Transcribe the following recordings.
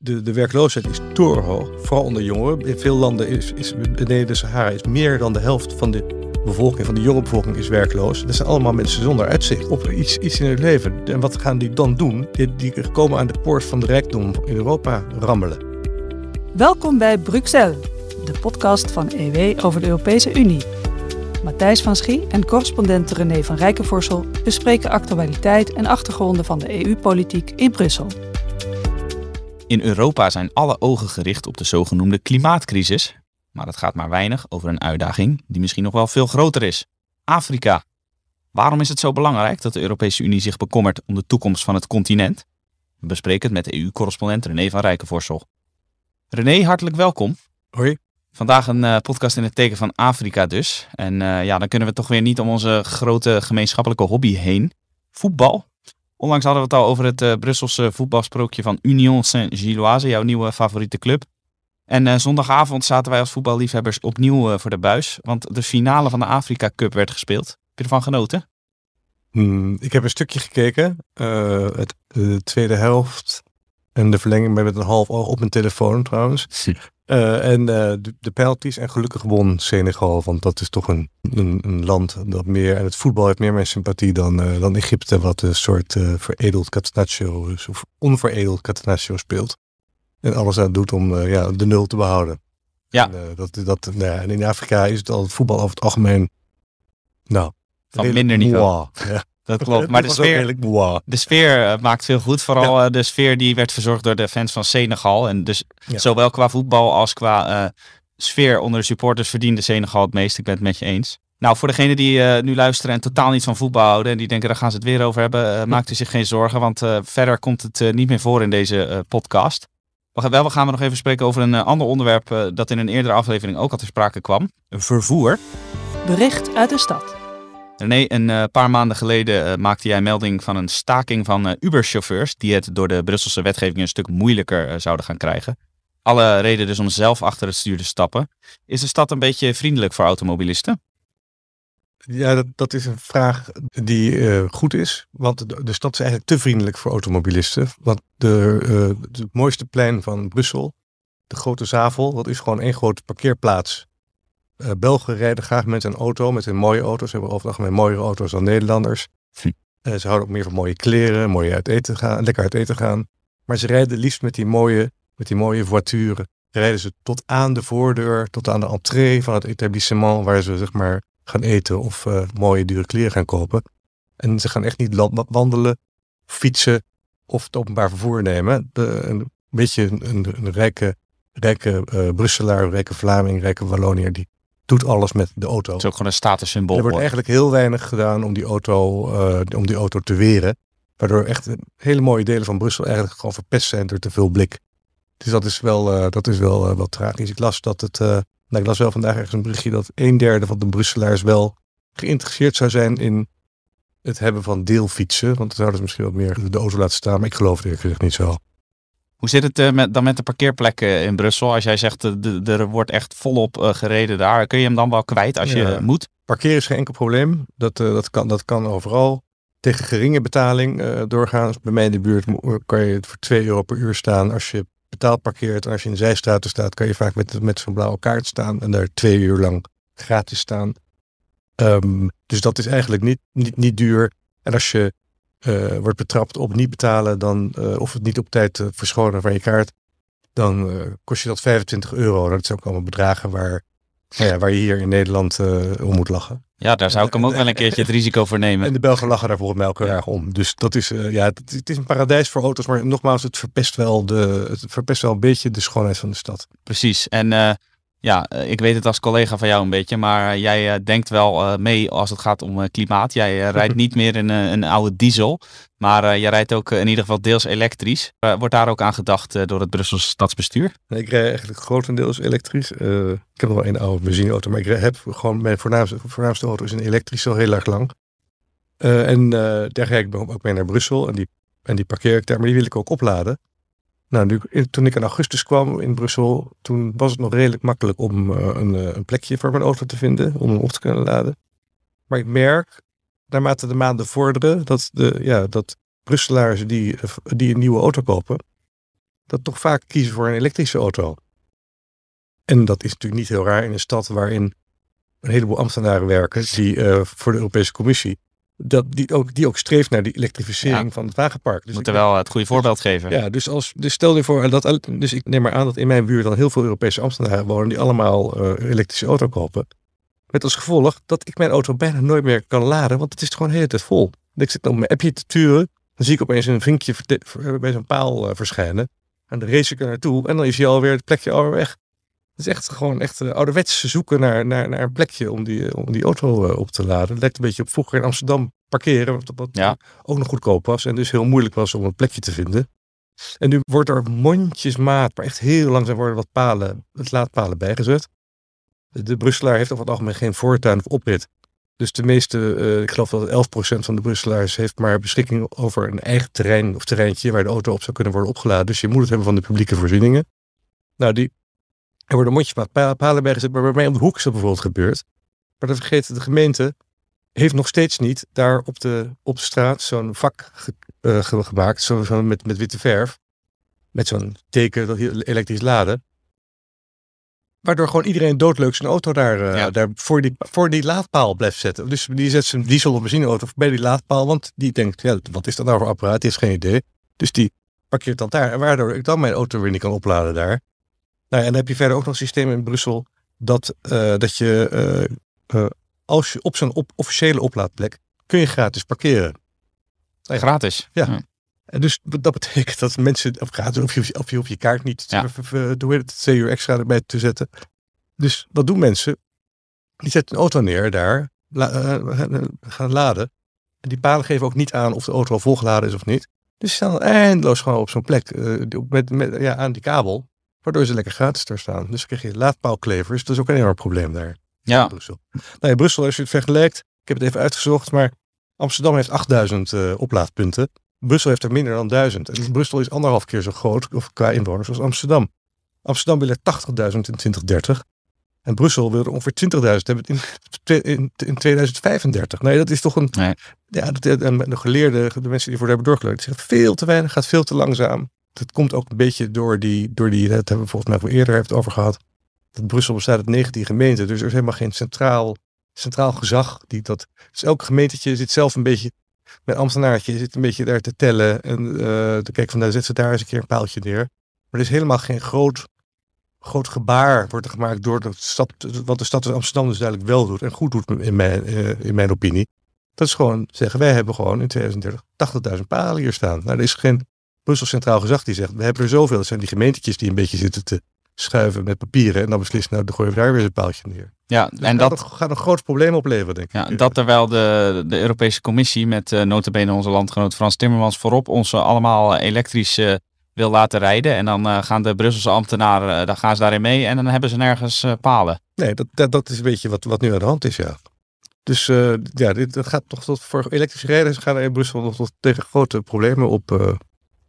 De, de werkloosheid is torenhoog, vooral onder jongeren. In veel landen is, is beneden de Sahara is meer dan de helft van de bevolking, van de jonge bevolking, is werkloos. Dat zijn allemaal mensen zonder uitzicht op iets, iets in hun leven. En wat gaan die dan doen? Die, die komen aan de poort van de rijkdom in Europa rammelen. Welkom bij Bruxelles, de podcast van EW over de Europese Unie. Matthijs van Schie en correspondent René van Rijkenvorsel bespreken actualiteit en achtergronden van de EU-politiek in Brussel. In Europa zijn alle ogen gericht op de zogenoemde klimaatcrisis. Maar het gaat maar weinig over een uitdaging die misschien nog wel veel groter is. Afrika. Waarom is het zo belangrijk dat de Europese Unie zich bekommert om de toekomst van het continent? We bespreken het met EU-correspondent René van Rijkenvorsel. René, hartelijk welkom. Hoi. Vandaag een uh, podcast in het teken van Afrika dus. En uh, ja, dan kunnen we toch weer niet om onze grote gemeenschappelijke hobby heen. Voetbal. Onlangs hadden we het al over het uh, Brusselse voetbalsprookje van Union Saint-Gilloise, jouw nieuwe favoriete club. En zondagavond zaten wij als voetballiefhebbers opnieuw voor de buis, want de finale van de Afrika Cup werd gespeeld. Heb je ervan genoten? Hmm, ik heb een stukje gekeken, het, de tweede helft en de verlenging met een half oog op mijn telefoon trouwens. Uh, en uh, de, de penalties en gelukkig won Senegal, want dat is toch een, een, een, land dat meer, en het voetbal heeft meer mijn sympathie dan, uh, dan Egypte, wat een soort veredeld catenaccio, of onveredeld catenaccio speelt. En alles aan doet om ja, de nul te behouden. Ja. En, dat, dat, nou ja, en in Afrika is het al het voetbal over het algemeen, nou, van minder niveau. Ja. Dat klopt. Maar de sfeer, de sfeer maakt veel goed. Vooral ja. de sfeer die werd verzorgd door de fans van Senegal. En dus ja. zowel qua voetbal als qua uh, sfeer onder de supporters verdiende Senegal het meest. Ik ben het met je eens. Nou, voor degenen die uh, nu luisteren en totaal niet van voetbal houden en die denken, daar gaan ze het weer over hebben, uh, maakt u zich geen zorgen, want verder komt het niet meer voor in deze podcast. We gaan, wel, gaan we nog even spreken over een ander onderwerp dat in een eerdere aflevering ook al ter sprake kwam. Vervoer. Bericht uit de stad. René, een uh, paar maanden geleden uh, maakte jij melding van een staking van uh, Uber-chauffeurs die het door de Brusselse wetgeving een stuk moeilijker zouden gaan krijgen. Alle reden dus om zelf achter het stuur te stappen. Is de stad een beetje vriendelijk voor automobilisten? Ja, dat, dat is een vraag die goed is. Want de, de, stad is eigenlijk te vriendelijk voor automobilisten. Want de, het mooiste plein van Brussel, de Grote Zavel, dat is gewoon één grote parkeerplaats uh, Belgen rijden graag met een auto, met een mooie auto's. Ze hebben over het algemeen mooiere auto's dan Nederlanders. Hm. Uh, ze houden ook meer van mooie kleren, mooi uit eten gaan, lekker uit eten gaan. Maar ze rijden liefst met die mooie, met die mooie voituren. Rijden ze tot aan de voordeur, tot aan de entree van het etablissement waar ze zeg maar gaan eten of uh, mooie dure kleren gaan kopen. En ze gaan echt niet wandelen, fietsen of het openbaar vervoer nemen. De, een beetje een, een, een rijke, rijke Brusselaar, rijke Vlaming, rijke Wallonier die doet alles met de auto. Het is ook gewoon een statussymbool. Er wordt eigenlijk heel weinig gedaan om die auto, uh, om die auto te weren. Waardoor echt hele mooie delen van Brussel eigenlijk gewoon verpest zijn door te veel blik. Dus dat is wel, uh, dat is wel, uh, wel tragisch. Ik las dat het, nou, ik las wel vandaag ergens een berichtje dat een derde van de Brusselaars wel geïnteresseerd zou zijn in het hebben van deelfietsen. Want dan zouden ze misschien wat meer de auto laten staan. Maar ik geloof het eerlijk gezegd niet zo. Hoe zit het uh, met, dan met de parkeerplekken in Brussel? Als jij zegt, de, er wordt echt volop uh, gereden daar. Kun je hem dan wel kwijt als ja. je moet? Parkeren is geen enkel probleem. Dat, dat, kan, dat kan overal. Tegen geringe betaling doorgaan. Bij mij in de buurt kan je voor 2 euro per uur staan. Als je betaald parkeert en als je in de zijstraten staat, kan je vaak met, met zo'n blauwe kaart staan en daar twee uur lang gratis staan. Um, dus dat is eigenlijk niet, niet, niet duur. En als je uh, wordt betrapt op niet betalen, dan, uh, of het niet op tijd verschonen van je kaart, dan kost je dat 25 euro. Dat zijn ook allemaal bedragen waar, nou ja, waar je hier in Nederland om moet lachen. Ja, daar zou ik hem ook wel een keertje het risico voor nemen. En de Belgen lachen daar volgens mij elke om. Dus dat is, ja, het, het, is een paradijs voor auto's, maar nogmaals, het verpest wel, de, het verpest wel een beetje de schoonheid van de stad. Precies. En ja, ik weet het als collega van jou een beetje, maar jij denkt wel mee als het gaat om klimaat. Jij rijdt niet meer in een oude diesel, maar jij rijdt ook in ieder geval deels elektrisch. wordt daar ook aan gedacht door het Brusselse stadsbestuur? Nee, ik rijd eigenlijk grotendeels elektrisch. Uh, ik heb nog wel een oude benzineauto, maar ik heb gewoon mijn voornaamste, voornaamste auto is een elektrisch al heel erg lang. Uh, en uh, daar ga ik ook mee naar Brussel en die, en die parkeer ik daar, maar die wil ik ook opladen. Nou, toen ik in augustus kwam in Brussel, toen was het nog redelijk makkelijk om uh, een, een, plekje voor mijn auto te vinden, om hem op te kunnen laden. Maar ik merk, naarmate de maanden vorderen, dat, de, ja, dat Brusselaars die, die een nieuwe auto kopen, dat toch vaak kiezen voor een elektrische auto. En dat is natuurlijk niet heel raar in een stad waarin een heleboel ambtenaren werken die voor de Europese Commissie dat die ook, die ook streeft naar die elektrificering van het wagenpark. Dus moeten wel het goede voorbeeld geven. Ja, dus, als, dus stel je voor, dat, dus ik neem maar aan dat in mijn buurt dan heel veel Europese ambtenaren wonen die allemaal uh, elektrische auto kopen. Met als gevolg dat ik mijn auto bijna nooit meer kan laden, want het is gewoon de hele tijd vol. Ik zit dan mijn appje te turen, dan zie ik opeens een vinkje bij zo'n paal uh, verschijnen. En dan race ik er naartoe en dan is hij alweer het plekje alweer weg. Het is echt gewoon echt uh, ouderwets zoeken naar, naar, naar een plekje om die, om die auto uh, op te laden. Het lijkt een beetje op vroeger in Amsterdam parkeren, wat, wat ja. ook nog goedkoop was en dus heel moeilijk was om een plekje te vinden. En nu wordt er mondjesmaat, maar echt heel langzaam worden wat palen, het laadpalen bijgezet. De Brusselaar heeft over het algemeen geen voortuin of oprit. Dus de meeste, uh, ik geloof dat 11% van de Brusselaars heeft maar beschikking over een eigen terrein of terreintje waar de auto op zou kunnen worden opgeladen. Dus je moet het hebben van de publieke voorzieningen. Nou, die, er worden mondjesmaat palen bijgezet, maar bij mij om de hoek is dat bijvoorbeeld gebeurd. Maar dan vergeet de gemeente, heeft nog steeds niet daar op de, op de straat zo'n vak uh, gemaakt, zo, zo met, met witte verf. Met zo'n teken dat elektrisch laden. Waardoor gewoon iedereen doodleuk zijn auto daar, uh, daar voor, die, voor die laadpaal blijft zetten. Dus die zet zijn diesel of benzineauto bij die laadpaal. Want die denkt, ja, wat is dat nou voor apparaat? Die heeft geen idee. Dus die parkeert dan daar. En waardoor ik dan mijn auto weer niet kan opladen daar. Nou, en dan heb je verder ook nog een systeem in Brussel. Dat, uh, dat je, uh, als je op zo'n op officiële oplaadplek, kun je gratis parkeren. Gratis? Ja. ja. En dus dat betekent dat mensen, of gratis, of je, of je op je kaart niet, ja. door het twee uur extra erbij te zetten. Dus wat doen mensen? Die zetten een auto neer daar, uh, gaan laden. En die palen geven ook niet aan of de auto al volgeladen is of niet. Dus ze staan eindeloos gewoon op zo'n plek uh, met, met, ja, aan die kabel. Waardoor ze lekker gratis daar staan. Dus dan krijg je laadpaalklevers. Dat is ook een enorm probleem daar. Ja. In Brussel. Nou in Brussel, als je het vergelijkt. Ik heb het even uitgezocht. Maar Amsterdam heeft 8000 uh, oplaadpunten. Brussel heeft er minder dan 1000. En Brussel is anderhalf keer zo groot of qua inwoners als Amsterdam. Amsterdam wil er 80.000 in 2030. En Brussel wil er ongeveer 20.000 hebben in, in, in, 2035. Nee, dat is toch een. Nee. Ja, de, de, geleerden, de mensen die voor hebben doorgeleerd, zeggen veel te weinig, gaat veel te langzaam. Dat komt ook een beetje door die, door die, dat hebben we volgens mij voor eerder heeft over gehad. Dat Brussel bestaat uit 19 gemeenten, dus er is helemaal geen centraal, centraal gezag. Die dat, dus elk gemeentetje zit zelf een beetje met ambtenaartje, zit een beetje daar te tellen en uh, te kijken van, nou zet ze daar eens een keer een paaltje neer. Maar er is helemaal geen groot, groot gebaar wordt er gemaakt door de stad, wat de stad Amsterdam dus duidelijk wel doet en goed doet in mijn, uh, in mijn opinie. Dat is gewoon zeggen, wij hebben gewoon in 2030 80.000 palen hier staan. Nou, er is geen Brussel Centraal Gezag die zegt, we hebben er zoveel. Dat zijn die gemeentetjes die een beetje zitten te schuiven met papieren. En dan beslissen, nou, dan gooien we daar weer een paaltje neer. Ja, dus en dat gaat een groot probleem opleveren, denk ik. Ja, dat terwijl de, de Europese Commissie met uh, notabene onze landgenoot Frans Timmermans voorop ons allemaal elektrisch uh, wil laten rijden. En dan uh, gaan de Brusselse ambtenaren, dan gaan ze daarin mee en dan hebben ze nergens palen. Nee, dat, dat, dat is een beetje wat, wat nu aan de hand is, ja. Dus ja, dit, dat gaat toch tot voor elektrische rijders gaan in Brussel nog tot tegen grote problemen op,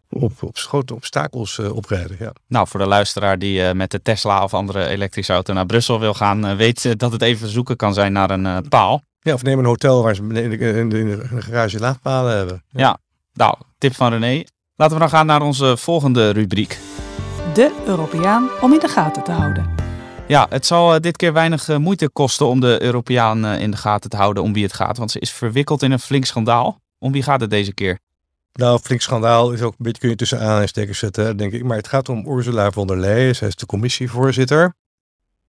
op, op grote obstakels uh, oprijden. Ja. Nou, voor de luisteraar die uh, met de Tesla of andere elektrische auto naar Brussel wil gaan, uh, weet dat het even zoeken kan zijn naar een paal. Ja, of neem een hotel waar ze in de, in de, in de garage laadpalen hebben. Ja. ja, nou, tip van René. Laten we dan gaan naar onze volgende rubriek. De Europeaan om in de gaten te houden. Ja, het zal dit keer weinig moeite kosten om de Europeaan in de gaten te houden om wie het gaat. Want ze is verwikkeld in een flink schandaal. Om wie gaat het deze keer? Nou, flink schandaal is ook een beetje, kun je tussen aanhalingstekens zetten, denk ik. Maar het gaat om Ursula von der Leyen. Zij is de commissievoorzitter.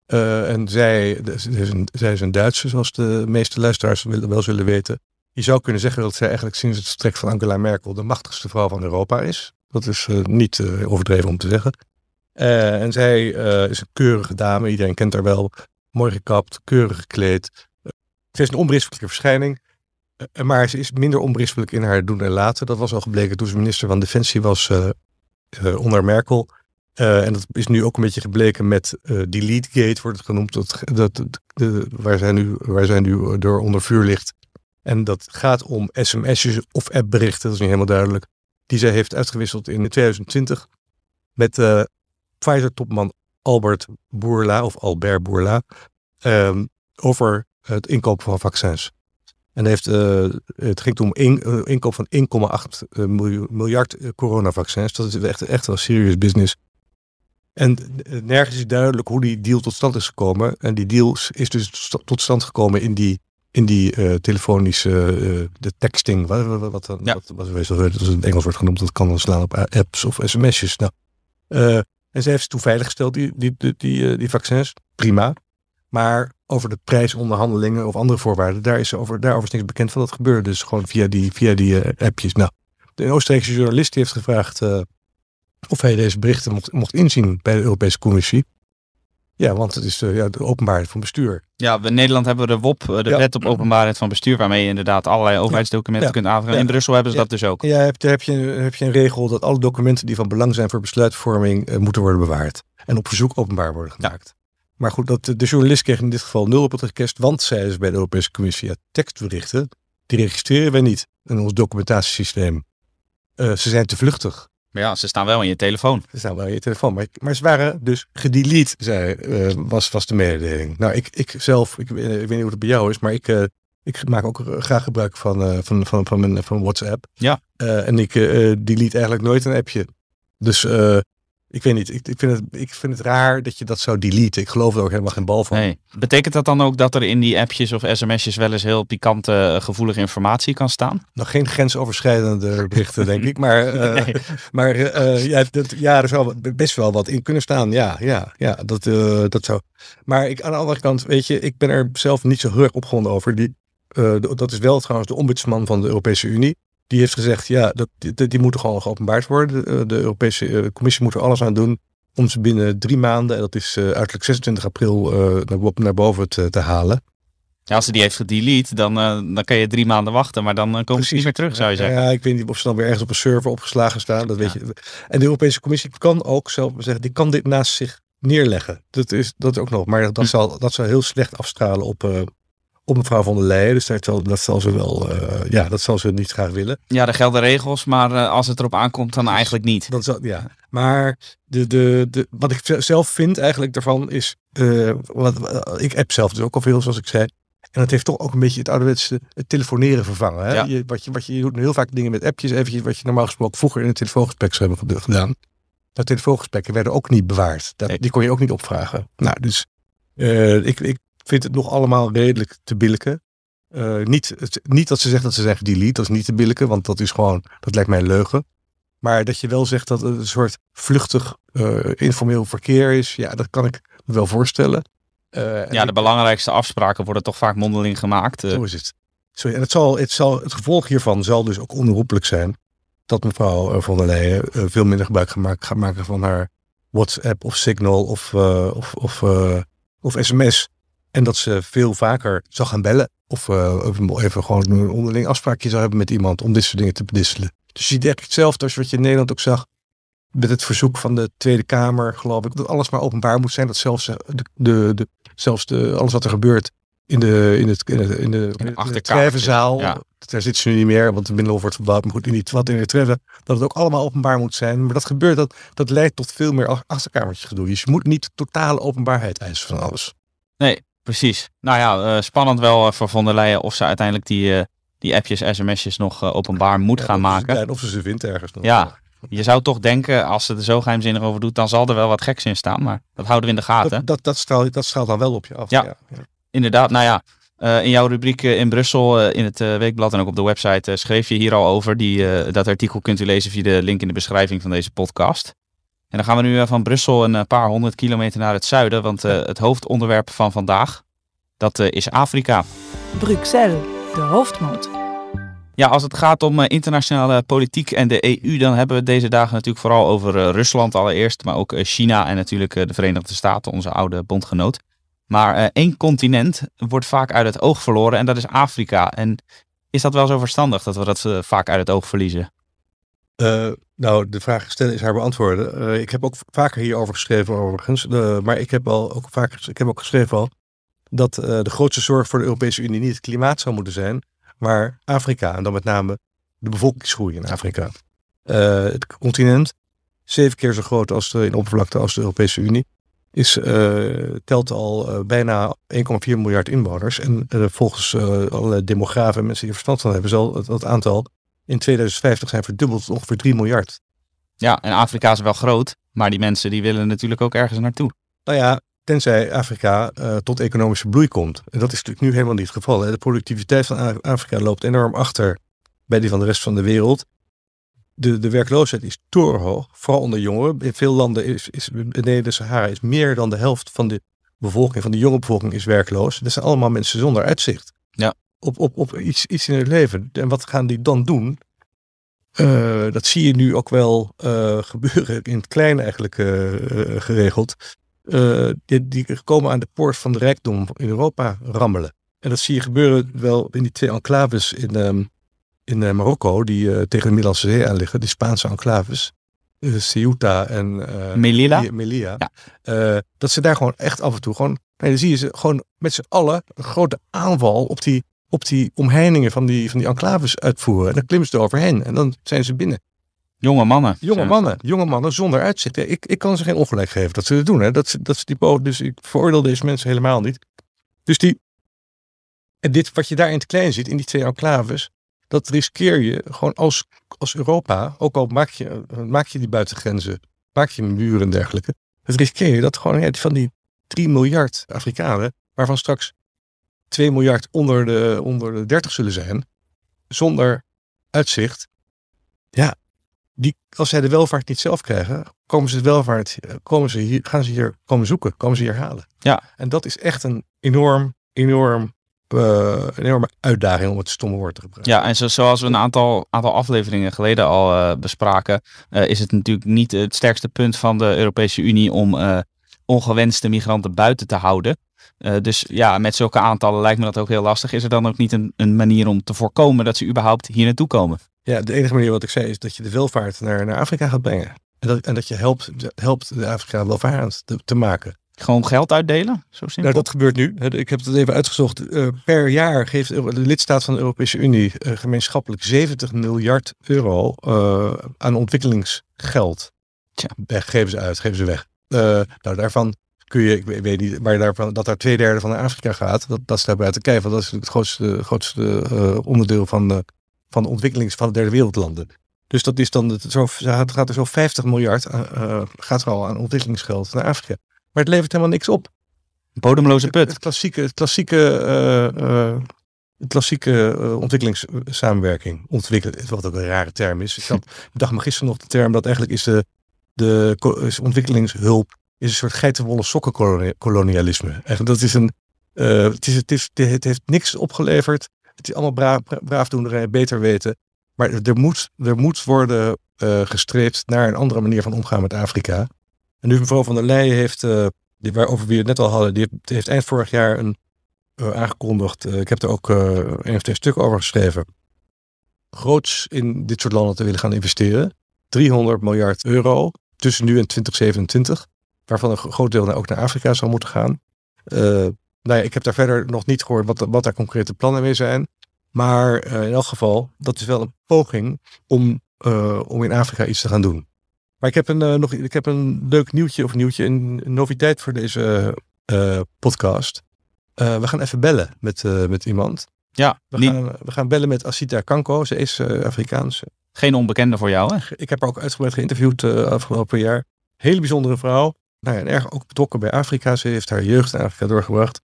Uh, en zij, is een, zij is een Duitse, zoals de meeste luisteraars wel zullen weten. Je zou kunnen zeggen dat zij eigenlijk sinds het vertrek van Angela Merkel de machtigste vrouw van Europa is. Dat is uh, niet uh, overdreven om te zeggen. en zij is een keurige dame, iedereen kent haar wel. Mooi gekapt, keurig gekleed. Ze is een onberispelijke verschijning. Eh, maar ze is minder onberispelijk in haar doen en laten. Dat was al gebleken toen ze minister van Defensie was uh, onder Merkel. En dat is nu ook een beetje gebleken met Delete Gate, wordt het genoemd. Dat, dat, de, waar, zij nu, waar zij nu door onder vuur ligt. En dat gaat om sms'jes of appberichten, dat is niet helemaal duidelijk. Die zij heeft uitgewisseld in 2020 met Pfizer-topman Albert Bourla, of Albert Bourla, um, over het inkopen van vaccins. En heeft, het ging om een inkoop van 1,8 miljard coronavaccins. Dat is echt, echt wel serious business. En nergens is duidelijk hoe die deal tot stand is gekomen. En die deal is dus tot stand gekomen in die in die uh, telefonische uh, de texting, wat, wat, wat, ja. wat, wat, wat, wat in het Engels wordt genoemd, dat kan dan slaan op apps of sms'jes. Nou, uh, en ze heeft ze toen veiliggesteld, die, die, die, die, die vaccins. Prima. Maar over de prijsonderhandelingen of andere voorwaarden, daar is over, daarover is niks bekend van. Dat gebeurde dus gewoon via die, via die appjes. Nou, de Oostenrijkse journalist heeft gevraagd of hij deze berichten mocht, mocht inzien bij de Europese Commissie. Ja, want het is de, ja, de openbaarheid van bestuur. Ja, in Nederland hebben we de WOP, eh, de wet op openbaarheid van bestuur, waarmee je inderdaad allerlei overheidsdocumenten kunt aanvragen. In Brussel hebben ze dat dus ook. Ja, heb, heb, je, heb je een regel dat alle documenten die van belang zijn voor besluitvorming moeten worden bewaard. En op verzoek openbaar worden gemaakt. Maar goed, dat, de journalist kreeg in dit geval nul op het request, want zeiden ze bij de Europese Commissie, ja, tekstberichten, die registreren wij niet in ons documentatiesysteem. Uh, ze zijn te vluchtig. Maar ja, ze staan wel in je telefoon. Ze staan wel in je telefoon. Maar, maar ze waren dus gedelete, zei, uh, was, was de mededeling. Nou, ik, ik zelf, ik, ik, weet niet hoe het bij jou is, maar ik, uh, ik maak ook graag gebruik van, van, van, van, mijn, van WhatsApp. Ja. en ik delete eigenlijk nooit een appje. Dus ik weet niet, ik, ik, vind het, ik vind het raar dat je dat zou deleten. Ik geloof er ook helemaal geen bal van. Nee. Betekent dat dan ook dat er in die appjes of sms'jes wel eens heel pikante, eh, gevoelige informatie kan staan? Nog geen grensoverschrijdende berichten, denk ik. Maar, uh, maar uh, ja, dat, ja, er zou best wel wat in kunnen staan. Ja, ja, ja dat, dat zou. Maar ik, aan de andere kant, weet je, ik ben er zelf niet zo heel erg opgewonden over. Die, dat is wel trouwens de ombudsman van de Europese Unie. Die heeft gezegd, ja, dat, die, die moeten gewoon geopenbaard worden. De, Europese eh, Commissie moet er alles aan doen om ze binnen drie maanden, en dat is uh, uiterlijk 26 april, uh, naar, naar, boven te, te, halen. Ja, als ze die heeft gedelete, dan, uh, dan kan je drie maanden wachten, maar dan komen ze niet meer terug, zou je zeggen. Ja, ik weet niet of ze dan weer ergens op een server opgeslagen staan. Dat weet je. En de Europese Commissie kan ook zelf zeggen, die kan dit naast zich neerleggen. Dat is dat ook nog, maar dat, hm. zal, dat zal heel slecht afstralen op, op mevrouw van der Leyen. Dus dat zal, dat zal ze wel, uh, ja, dat zal ze niet graag willen. Ja, er gelden regels, maar uh, als het erop aankomt, dan eigenlijk niet. Dat zal, ja, maar de, de, de, wat ik zelf vind eigenlijk daarvan is, uh, wat, ik app zelf dus ook al veel, zoals ik zei. En dat heeft toch ook een beetje het ouderwetse het telefoneren vervangen. Hè? Ja. Je, wat, je, wat je, je doet heel vaak dingen met appjes, eventjes wat je normaal gesproken vroeger in een telefoongesprek zou hebben gedaan. Dat telefoongesprekken werden ook niet bewaard. Dat, nee. Die kon je ook niet opvragen. Nou, dus ik, ik vind het nog allemaal redelijk te billijken. Uh, niet, niet dat ze zegt dat ze zeggen delete, dat is niet te billijken, want dat is gewoon, dat lijkt mij een leugen. Maar dat je wel zegt dat het een soort vluchtig uh, informeel verkeer is, ja, dat kan ik me wel voorstellen. Uh, ja, de belangrijkste afspraken worden toch vaak mondeling gemaakt. Zo is het. Sorry, en het, zal, het, zal, het gevolg hiervan zal dus ook onherroepelijk zijn dat mevrouw von der Leyen veel minder gebruik gaat maken van haar WhatsApp of Signal of, of, of, of sms. En dat ze veel vaker zal gaan bellen. Of uh, even gewoon een onderling afspraakje zou hebben met iemand om dit soort dingen te bedisselen. Dus je denkt hetzelfde als wat je in Nederland ook zag. Met het verzoek van de Tweede Kamer, geloof ik. Dat alles maar openbaar moet zijn. Dat zelfs, eh, de, de, de zelfs de, alles wat er gebeurt in de, in het, in de, in de, in de, treffenzaal. Ja. Daar zit ze nu niet meer, want de Binnenhof wordt verbouwd. Maar goed, in die, wat in de treffen, dat het ook allemaal openbaar moet zijn. Maar dat gebeurt, dat, dat leidt tot veel meer achterkamertjes gedoe. Dus je moet niet totale openbaarheid eisen van alles. Nee, Precies. Nou ja, uh, spannend wel uh, voor von der Leyen of ze uiteindelijk die, uh, die appjes, sms'jes nog openbaar moet ja, gaan maken. Ja, of ze ze vindt ergens nog. Ja, je zou toch denken, als ze er zo geheimzinnig over doet, dan zal er wel wat geks in staan. Maar dat houden we in de gaten. Dat, dat, dat, straalt, dat straalt dan wel op je af. Ja, ja. inderdaad. Nou ja, in jouw rubriek in Brussel, in het weekblad en ook op de website, schreef je hier al over. Die, dat artikel kunt u lezen via de link in de beschrijving van deze podcast. En dan gaan we nu eh, van Brussel een eh, paar honderd kilometer naar het zuiden, want uh, het hoofdonderwerp van vandaag, dat is Afrika. Bruxelles, de hoofdmoot. Ja, als het gaat om internationale politiek en de EU, dan hebben we deze dagen natuurlijk vooral over Rusland allereerst, maar ook China en natuurlijk de Verenigde Staten, onze oude bondgenoot. Maar één continent wordt vaak uit het oog verloren en dat is Afrika. En is dat wel zo verstandig dat we dat vaak uit het oog verliezen? Uh, nou, de vraag stellen is haar beantwoorden. Uh, ik heb ook vaker hierover geschreven overigens. Uh, maar ik heb, al ook vaker, ik heb ook geschreven al dat de grootste zorg voor de Europese Unie niet het klimaat zou moeten zijn, maar Afrika. En dan met name de bevolkingsgroei in Afrika. het continent, zeven keer zo groot als in oppervlakte als de Europese Unie. is, telt al bijna 1,4 miljard inwoners. En volgens alle demografen en mensen die er verstand van hebben, zal het, het aantal in 2050 zijn verdubbeld tot ongeveer 3 miljard. Ja, en Afrika is wel groot, maar die mensen die willen natuurlijk ook ergens naartoe. Nou ja, tenzij Afrika uh, tot economische bloei komt. En dat is natuurlijk nu helemaal niet het geval. Hè. De productiviteit van Afrika loopt enorm achter bij die van de rest van de wereld. De, de werkloosheid is torenhoog, vooral onder jongeren. In veel landen is, is beneden de Sahara is meer dan de helft van de bevolking, van de jonge bevolking, is werkloos. Dat zijn allemaal mensen zonder uitzicht. Op, op, op iets, iets in het leven. En wat gaan die dan doen? Uh, dat zie je nu ook wel uh, gebeuren, in het klein eigenlijk uh, geregeld. Die, die, komen aan de poort van de rijkdom in Europa rammelen. En dat zie je gebeuren wel in die twee enclaves in, um, in Marokko, die tegen de Middellandse Zee aan liggen, die Spaanse enclaves. Ceuta en Melilla. Melilla. Ja. dat ze daar gewoon echt af en toe gewoon. Nee, dan zie je ze gewoon met z'n allen een grote aanval op die op die omheiningen van die, van die enclaves uitvoeren. En dan klimmen ze er overheen en dan zijn ze binnen. Jonge mannen. Jonge mannen, jonge mannen zonder uitzicht. Ik, ik kan ze geen ongelijk geven dat ze het doen. Hè. Dat, ze, dat ze die dus ik veroordeel deze mensen helemaal niet. Dus die, en dit wat je daar in het klein ziet, in die twee enclaves, dat riskeer je gewoon als, als Europa, ook al maak je, maak je die buitengrenzen, maak je muren en dergelijke, dat riskeer je dat gewoon ja, van die 3 miljard Afrikanen, waarvan straks 2 miljard onder de, onder de 30 zullen zijn, zonder uitzicht. Ja, die, als zij de welvaart niet zelf krijgen, komen ze de welvaart, komen ze hier, gaan ze hier komen zoeken, komen ze hier halen. Ja. En dat is echt een enorm, enorm, uh, enorme uitdaging om het stomme woord te gebruiken. Ja, en zo, zoals we een aantal, aantal afleveringen geleden al uh, bespraken, uh, is het natuurlijk niet het sterkste punt van de Europese Unie om ongewenste migranten buiten te houden. Uh, dus ja, met zulke aantallen lijkt me dat ook heel lastig. Is er dan ook niet een, een manier om te voorkomen dat ze überhaupt hier naartoe komen? Ja, de enige manier wat ik zei is dat je de welvaart naar, naar Afrika gaat brengen. En dat, en dat je helpt, helpt de Afrika welvarend te, te maken. Gewoon geld uitdelen? Zo simpel? Nou, dat gebeurt nu. Ik heb het even uitgezocht. Uh, per jaar geeft de lidstaat van de Europese Unie uh, gemeenschappelijk 70 miljard euro uh, aan ontwikkelingsgeld. Tja. Geven ze uit, geven ze weg. nou, daarvan kun je, ik weet niet, maar daarvan, dat daar twee derde van naar Afrika gaat, dat, dat is daar buiten kijf. Want dat is het grootste, grootste uh, onderdeel van de, van de ontwikkelings van de derde wereldlanden. Dus dat is dan, zo, gaat er zo 50 miljard uh, gaat er al aan ontwikkelingsgeld naar Afrika. Maar het levert helemaal niks op. Bodemloze put. Het, klassieke, het klassieke, uh, klassieke ontwikkelingssamenwerking. Ontwikkelen, wat ook een rare term is. Ik dacht me gisteren nog de term dat eigenlijk is de, de is ontwikkelingshulp is een soort geitenwolle sokkenkolonialisme. Eigenlijk dat is een, uh, het, is, het, heeft niks opgeleverd. Het is allemaal braaf, braafdoenerij, beter weten. Maar er moet, er moet worden uh, gestreefd naar een andere manier van omgaan met Afrika. En nu mevrouw van der Leyen heeft, uh, die, waarover we het net al hadden, die heeft, heeft eind vorig jaar een, aangekondigd. ik heb er ook een of twee stukken over geschreven. Groots in dit soort landen te willen gaan investeren. 300 miljard euro tussen nu en 2027 waarvan een groot deel ook naar Afrika zou moeten gaan. Uh, nou ja, ik heb daar verder nog niet gehoord wat, wat daar concrete plannen mee zijn. Maar uh, in elk geval, dat is wel een poging om, uh, om in Afrika iets te gaan doen. Maar ik heb een, nog, ik heb een leuk nieuwtje, of nieuwtje, een, een noviteit voor deze podcast. we gaan even bellen met, met iemand. Ja, we, gaan, we gaan bellen met Asita Kanko. Ze is Afrikaanse. Geen onbekende voor jou, hè? Ik heb haar ook uitgebreid geïnterviewd afgelopen jaar. Hele bijzondere vrouw nou ja, en erg ook betrokken bij Afrika. Ze heeft haar jeugd in Afrika doorgebracht.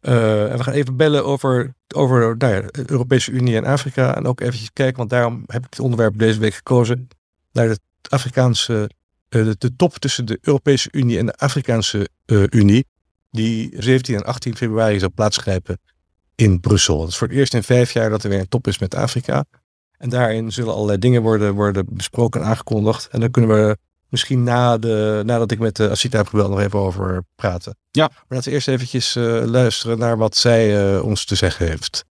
Uh, en we gaan even bellen over, over nou ja, de Europese Unie en Afrika. En ook eventjes kijken, want daarom heb ik het onderwerp deze week gekozen. Naar de Afrikaanse, de, top tussen de Europese Unie en de Afrikaanse uh, Unie. Die 17 en 18 februari zal plaatsgrijpen in Brussel. Het is voor het eerst in vijf jaar dat er weer een top is met Afrika. En daarin zullen allerlei dingen worden, worden besproken en aangekondigd. En dan kunnen we misschien na de, nadat ik met de Asita heb gebeld nog even over praten. Ja. Maar laten we eerst eventjes uh, luisteren naar wat zij uh, ons te zeggen heeft.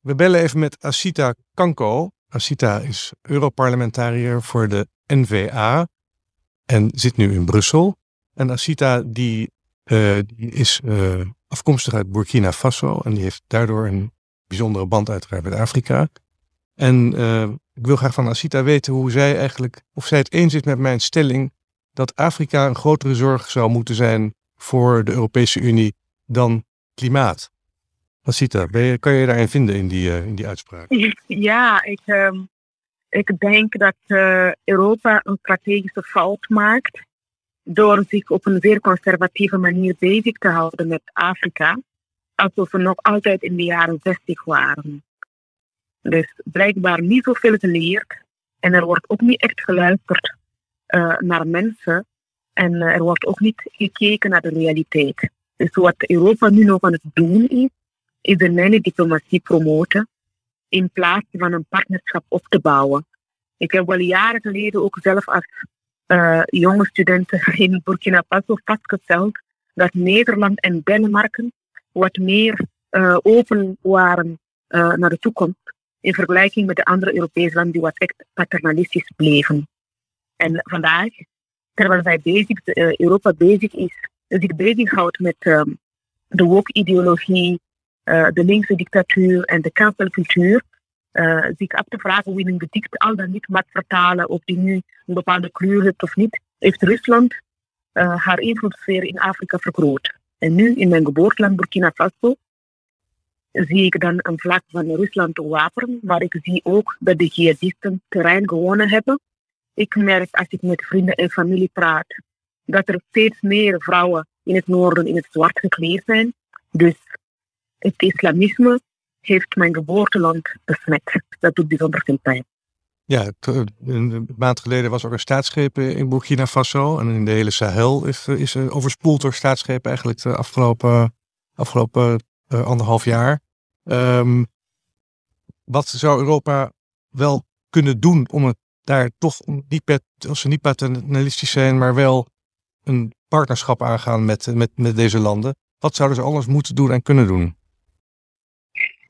We bellen even met Asita Kanko. Asita is Europarlementariër voor de NVA en zit nu in Brussel. En Asita die, uh, die is afkomstig uit Burkina Faso en die heeft daardoor een bijzondere band uiteraard met Afrika. En uh, ik wil graag van Asita weten hoe zij eigenlijk, of zij het eens is met mijn stelling dat Afrika een grotere zorg zou moeten zijn voor de Europese Unie dan klimaat. Asita, ben je, kan je daarin vinden in die, uh, in die uitspraak? Ja, ik, uh, ik denk dat uh, Europa een strategische fout maakt door zich op een zeer conservatieve manier bezig te houden met Afrika, alsof we nog altijd in de jaren 60 waren. Dus blijkbaar niet zoveel geleerd en er wordt ook niet echt geluisterd uh, naar mensen en uh, er wordt ook niet gekeken naar de realiteit. Dus wat Europa nu nog aan het doen is, is de nieuwe diplomatie promoten in plaats van een partnerschap op te bouwen. Ik heb wel jaren geleden ook zelf als uh, jonge studenten in Burkina Faso vastgesteld dat Nederland en Denemarken wat meer uh, open waren uh, naar de toekomst in vergelijking met de andere Europese landen die wat echt paternalistisch bleven. En vandaag, terwijl wij bezig, Europa bezig is, zich bezighoudt met um, de woke-ideologie, de linkse dictatuur en de cancelcultuur, uh, zich af te vragen wie een gedicht al dan niet mag vertalen, of die nu een bepaalde kleur heeft of niet, heeft Rusland uh, haar invloedssfeer in Afrika vergroot. En nu in mijn geboorteland Burkina Faso zie ik dan een vlag van Rusland wapenen, maar ik zie ook dat de jihadisten terrein gewonnen hebben. Ik merk als ik met vrienden en familie praat, dat er steeds meer vrouwen in het noorden in het zwart gekleed zijn. Dus het islamisme heeft mijn geboorteland besmet. Dat doet bijzonder veel pijn. Ja, een maand geleden was er een staatsgreep in Burkina Faso. En in de hele Sahel is, is overspoeld door staatsgrepen eigenlijk de afgelopen, afgelopen anderhalf jaar. Um, wat zou Europa wel kunnen doen om het daar toch, niet, als ze niet paternalistisch zijn, maar wel een partnerschap aangaan met, met, met deze landen? Wat zouden ze alles moeten doen en kunnen doen?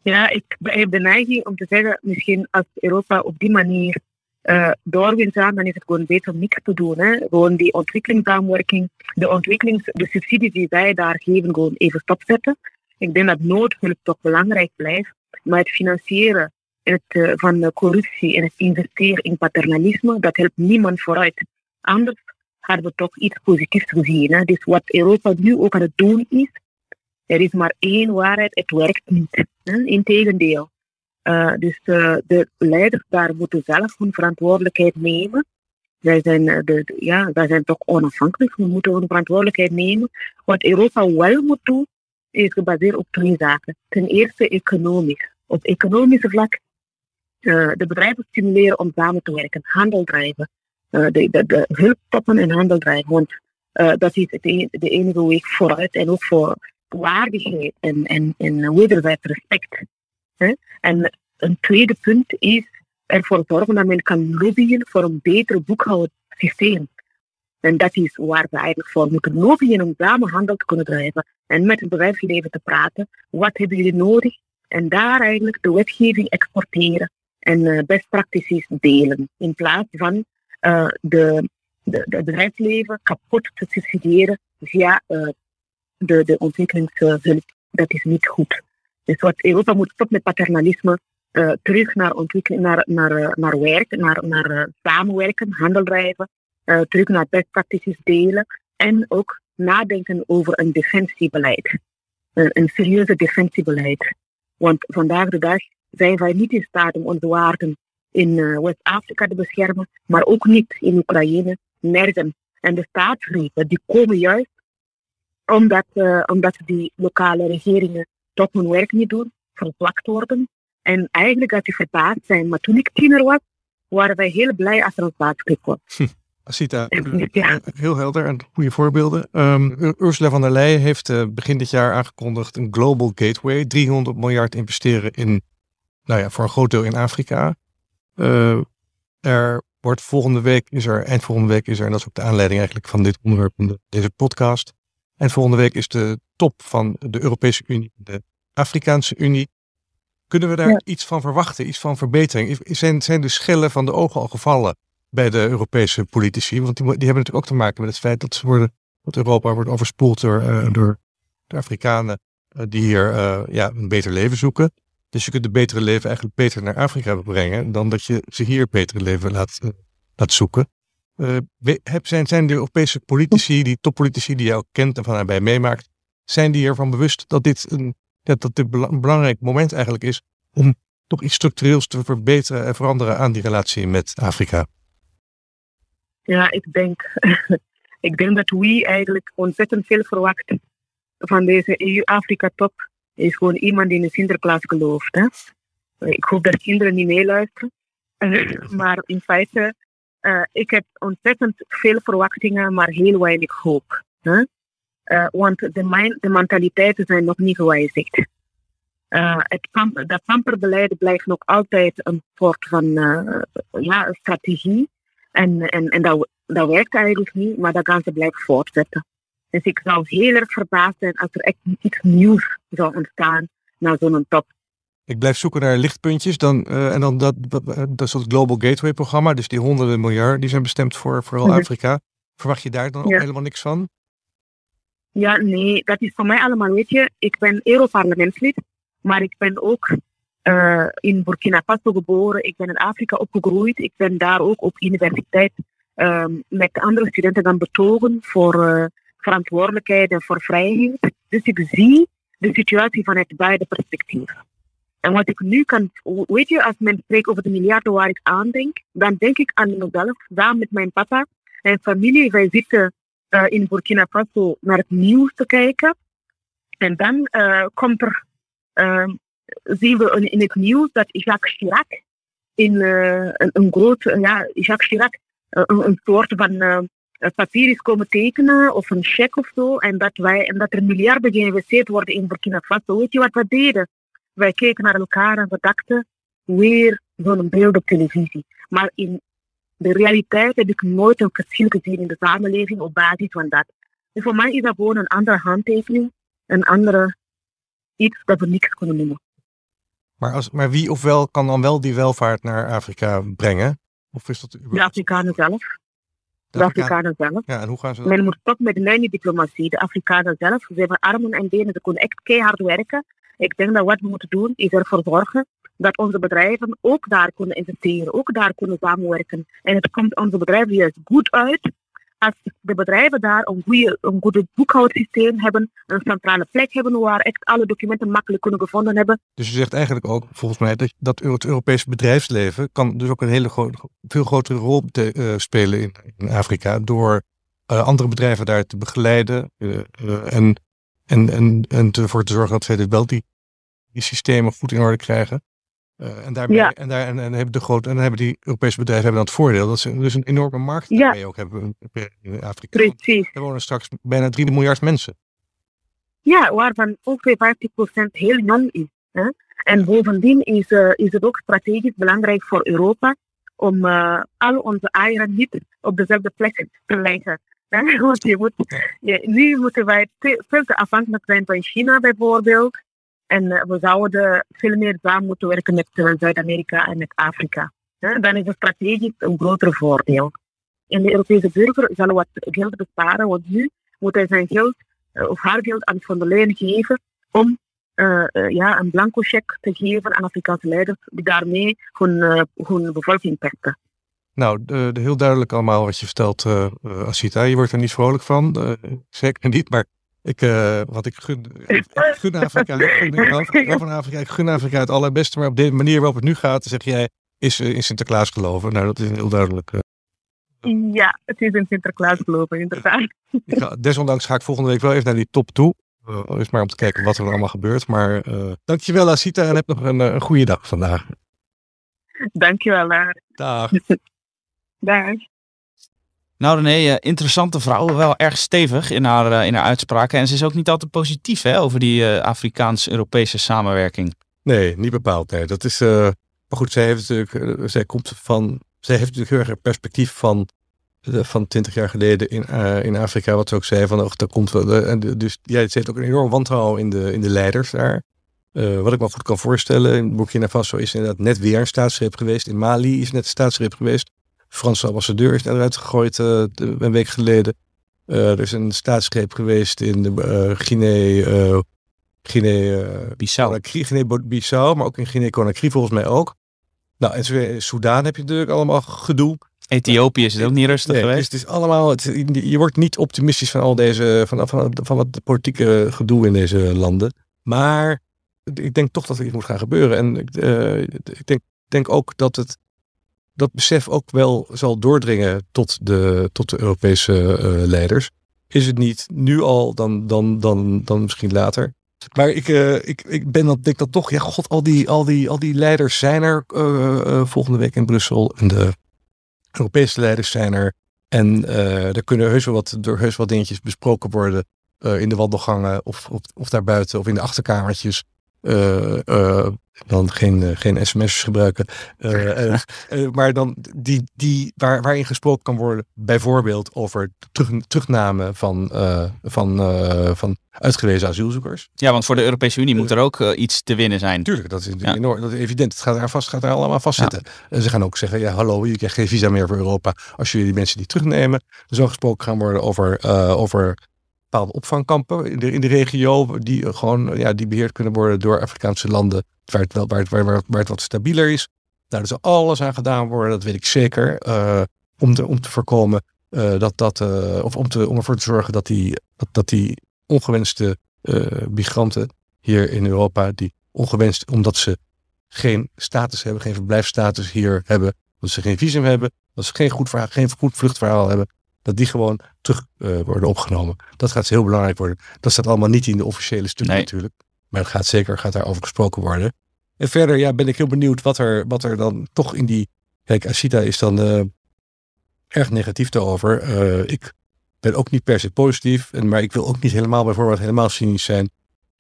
Ja, ik heb de neiging om te zeggen, misschien als Europa op die manier uh, dan is het gewoon beter om niks te doen. Hè. Gewoon die ontwikkelingssamenwerking, de ontwikkelings, de subsidies die wij daar geven, gewoon even stopzetten. Ik denk dat noodhulp toch belangrijk blijft, maar het financieren het, uh, van corruptie en het investeren in paternalisme, dat helpt niemand vooruit. Anders hadden we toch iets positiefs gezien. Hè. Dus wat Europa nu ook aan het doen is, er is maar één waarheid, het werkt niet. Integendeel. Uh, dus uh, de leiders daar moeten zelf hun verantwoordelijkheid nemen. Wij zijn, uh, de, ja, wij zijn toch onafhankelijk, we moeten hun verantwoordelijkheid nemen. Wat Europa wel moet doen, is gebaseerd op twee zaken. Ten eerste economisch. Op economisch vlak de bedrijven stimuleren om samen te werken, handel drijven. de, de, de hulp stoppen en handel drijven. Want dat is de enige weg vooruit en ook voor waardigheid en, en, en wederzijds respect. En een tweede punt is ervoor zorgen dat men kan lobbyen voor een beter boekhoudsysteem. En dat is waar we eigenlijk voor moeten lobbyen om samen handel te kunnen drijven en met het bedrijfsleven te praten. Wat hebben jullie nodig? En daar eigenlijk de wetgeving exporteren en uh, best practices delen. In plaats van uh, de, de, de bedrijfsleven kapot te subsidiëren via uh, de, de ontwikkelingshulp. Dat is niet goed. Dus wat Europa moet stoppen met paternalisme, uh, terug naar ontwikkeling, naar, naar, uh, naar werk, naar, naar uh, samenwerken, handel drijven, terug naar best practices delen en ook nadenken over een defensiebeleid. een serieuze defensiebeleid. Want vandaag de dag zijn wij niet in staat om onze waarden in West-Afrika te beschermen, maar ook niet in Oekraïne, nergens. En de staatsgrepen die komen juist omdat, uh, omdat die lokale regeringen toch hun werk niet doen, verplakt worden. En eigenlijk dat die verbaasd zijn. Maar toen ik tiener was, waren wij heel blij als er een staatsgreep kwam. Hm. Asita, ja. heel helder en goede voorbeelden. Um, Ursula von der Leyen heeft uh, begin dit jaar aangekondigd een Global Gateway. 300 miljard investeren in, nou ja, voor een groot deel in Afrika. Uh, er wordt volgende week, is er, eind volgende week is er, en dat is ook de aanleiding eigenlijk van dit onderwerp, deze podcast, en volgende week is de top van de Europese Unie, de Afrikaanse Unie. Kunnen we daar iets van verwachten, iets van verbetering? Zijn, zijn de schellen van de ogen al gevallen bij de Europese politici? Want die, die hebben natuurlijk ook te maken met het feit dat, ze worden, dat Europa wordt overspoeld door, uh, door de Afrikanen uh, die hier uh, ja, een beter leven zoeken. Dus je kunt de betere leven eigenlijk beter naar Afrika brengen dan dat je ze hier betere leven laat, laat zoeken. Uh, zijn, zijn de Europese politici, die toppolitici die jou kent en van nabij meemaakt, zijn die ervan bewust dat dit een, dat dit een belangrijk moment eigenlijk is om toch iets structureels te verbeteren en veranderen aan die relatie met Afrika? Ja, ik denk, ik denk dat we eigenlijk ontzettend veel verwachten van deze EU-Afrika-top. Is gewoon iemand die in de Sinterklaas gelooft. Hè? Ik hoop dat kinderen niet meeluisteren. maar in feite, uh, ik heb ontzettend veel verwachtingen, maar heel weinig hoop. Uh, want de, de mentaliteiten zijn nog niet gewijzigd. Uh, het pamperbeleid blijft nog altijd een soort van ja, strategie. En, en, en dat, dat werkt eigenlijk niet, maar dat gaan ze blijven voortzetten. Dus ik zou heel erg verbaasd zijn als er echt iets nieuws zou ontstaan na zo'n top. Ik blijf zoeken naar lichtpuntjes. Dan, uh, en dan dat, dat is het Global Gateway programma. Dus die honderden miljard die zijn bestemd voor vooral mhm. Afrika. Verwacht je daar dan ook helemaal niks van? Ja, nee, dat is voor mij allemaal, weet je, ik ben Europarlementslid, maar ik ben ook uh, in Burkina Faso geboren. Ik ben in Afrika opgegroeid. Ik ben daar ook op universiteit um, met andere studenten gaan betogen voor verantwoordelijkheid en voor vrijheid. Dus ik zie de situatie vanuit beide perspectieven. En wat ik nu kan, weet je, als men spreekt over de miljarden waar ik aan denk, dan denk ik aan mezelf, samen met mijn papa en familie. Wij zitten uh, in Burkina Faso naar het nieuws te kijken. En dan uh, komt er, uh, zien we in het nieuws dat Jacques Chirac in een, een groot, ja, Jacques Chirac een, een soort van papier is komen tekenen of een cheque of zo. En dat, wij, en dat er miljarden geïnvesteerd worden in Burkina Faso. Weet je wat we deden? Wij keken naar elkaar en we dachten weer zo'n beeld op televisie. Maar in de realiteit heb ik nooit een verschil gezien in de samenleving op basis van dat. Dus voor mij is dat gewoon een andere handtekening, een andere iets dat we niks kunnen noemen. Maar, als, maar wie of wel kan dan wel die welvaart naar Afrika brengen? Of is dat de Afrikanen zelf. De, Afrikanen zelf. Ja, en hoe gaan ze Men moet stoppen met de kleine diplomatie. De Afrikanen zelf, ze hebben armen en benen, ze kunnen echt keihard werken. Ik denk dat wat we moeten doen, is ervoor zorgen dat onze bedrijven ook daar kunnen investeren, ook daar kunnen samenwerken. En het komt onze bedrijven juist goed uit als de bedrijven daar een, goede, een goed boekhoudsysteem hebben, een centrale plek hebben waar echt alle documenten makkelijk kunnen gevonden hebben. Dus je zegt eigenlijk ook, volgens mij, dat, dat het Europese bedrijfsleven kan dus ook een hele veel grotere rol te, uh, spelen in, in, Afrika door uh, andere bedrijven daar te begeleiden uh, en, en, en, en ervoor te zorgen dat zij wel die, die systemen goed in orde krijgen. Uh, en, daarmee, en, daar, en, en, hebben de grote, en dan hebben die Europese bedrijven hebben dan het voordeel dat ze dus een enorme markt ja. daarmee ook hebben in Afrika. Precies. Er wonen straks bijna 3 miljard mensen. Ja, waarvan ongeveer 50% heel jong is. Hè? En bovendien is, uh, is het ook strategisch belangrijk voor Europa om uh, al onze eieren niet op dezelfde plek te leggen. Want je moet, je, nu moeten wij veel te afhankelijk zijn van China bijvoorbeeld. En eh, we zouden veel meer samen moeten werken met eh, Zuid-Amerika en met Afrika. Dan is het strategisch een groter voordeel. En de Europese burger zal wat geld besparen, want nu moet hij zijn geld eh, of haar geld aan Van der geven om ja, een blanco cheque te geven aan Afrikaanse leiders die daarmee hun, hun bevolking pesten. Nou, de heel duidelijk allemaal wat je vertelt, Asita. Je wordt er niet vrolijk van, zeker niet, maar ik, uh, wat ik gun, ik gun Afrika, van Afrika, ik gun Afrika het allerbeste, maar op de manier waarop het nu gaat, zeg jij, is uh, in Sinterklaas geloven. Nou, dat is heel duidelijk. Uh. Ja, het is in Sinterklaas geloven, inderdaad. ga, desondanks ga ik volgende week wel even naar die top toe. is maar om te kijken wat er allemaal gebeurt. Maar dankjewel Asita en heb nog een, een goede dag vandaag. Dankjewel. Dag. Dag. Nou René, uh, interessante vrouw. Wel erg stevig in haar, uh, in haar uitspraken. En ze is ook niet altijd positief hè, over die uh, Afrikaans-Europese samenwerking. Nee, niet bepaald. Nee. Dat is, maar goed, zij, heeft natuurlijk, zij, komt van, zij heeft natuurlijk heel erg een perspectief van, van 20 jaar geleden in, in Afrika. Wat ze ook zei, van, oh, daar komt wel, dus ze heeft ook een enorm wantrouwen in de, in de leiders daar. wat ik me goed kan voorstellen, in Burkina Faso is inderdaad net weer een staatsgreep geweest. In Mali is net een staatsgreep geweest. Franse ambassadeur is eruit gegooid uh, een week geleden. Uh, er is een staatsgreep geweest in de, uh, Guinea, Guinea-Bissau, Guinea maar ook in Guinea-Conakry volgens mij ook. Nou, en Soudaan heb je natuurlijk allemaal gedoe. Ethiopië is het ook niet rustig nee, geweest. Het is, allemaal, het, je wordt niet optimistisch van al deze, van, van, van wat politieke gedoe in deze landen. Maar ik denk toch dat er iets moet gaan gebeuren. En uh, ik denk, denk ook dat het dat besef ook wel zal doordringen tot de, tot de Europese uh, leiders. Is het niet nu al, dan, dan, dan, dan misschien later. Maar ik, uh, ik, ik ben dan, denk dat toch, ja god, al die, al die, al die leiders zijn er uh, volgende week in Brussel. En de Europese leiders zijn er. En er kunnen heus wel wat, door heus wat dingetjes besproken worden in de wandelgangen of, of, of daarbuiten of in de achterkamertjes. Dan geen, uh, geen sms'jes gebruiken. maar dan die, die, waar, waarin gesproken kan worden, bijvoorbeeld over terug, terugname van, van, van uitgewezen asielzoekers. Ja, want voor de Europese Unie moet er ook iets te winnen zijn. Tuurlijk, dat is, ja. enorm, dat is evident. Het gaat daar, vast, gaat daar allemaal vastzitten. Ja. ze gaan ook zeggen, ja hallo, je krijgt geen visa meer voor Europa als jullie die mensen die terugnemen. Er zal gesproken gaan worden over, over bepaalde opvangkampen in de, in de regio, die gewoon ja, die beheerd kunnen worden door Afrikaanse landen, waar het, wel, waar het, waar, waar het wat stabieler is. Daar zal alles aan gedaan worden, dat weet ik zeker, uh, om, te, om te voorkomen uh, dat dat, uh, of om, te, om ervoor te zorgen dat die, dat, dat die ongewenste migranten hier in Europa, die ongewenst, omdat ze geen status hebben, geen verblijfsstatus hier hebben, dat ze geen visum hebben, dat ze geen goed, verhaal, geen goed vluchtverhaal hebben, dat die gewoon terug uh, worden opgenomen. Dat gaat heel belangrijk worden. Dat staat allemaal niet in de officiële stukken nee. natuurlijk. Maar het gaat zeker gaat daarover gesproken worden. En verder ja, ben ik heel benieuwd wat er, wat er dan toch in die... Kijk, Asita is dan uh, erg negatief daarover. Uh, ik ben ook niet per se positief. En, maar ik wil ook niet helemaal bijvoorbeeld helemaal cynisch zijn.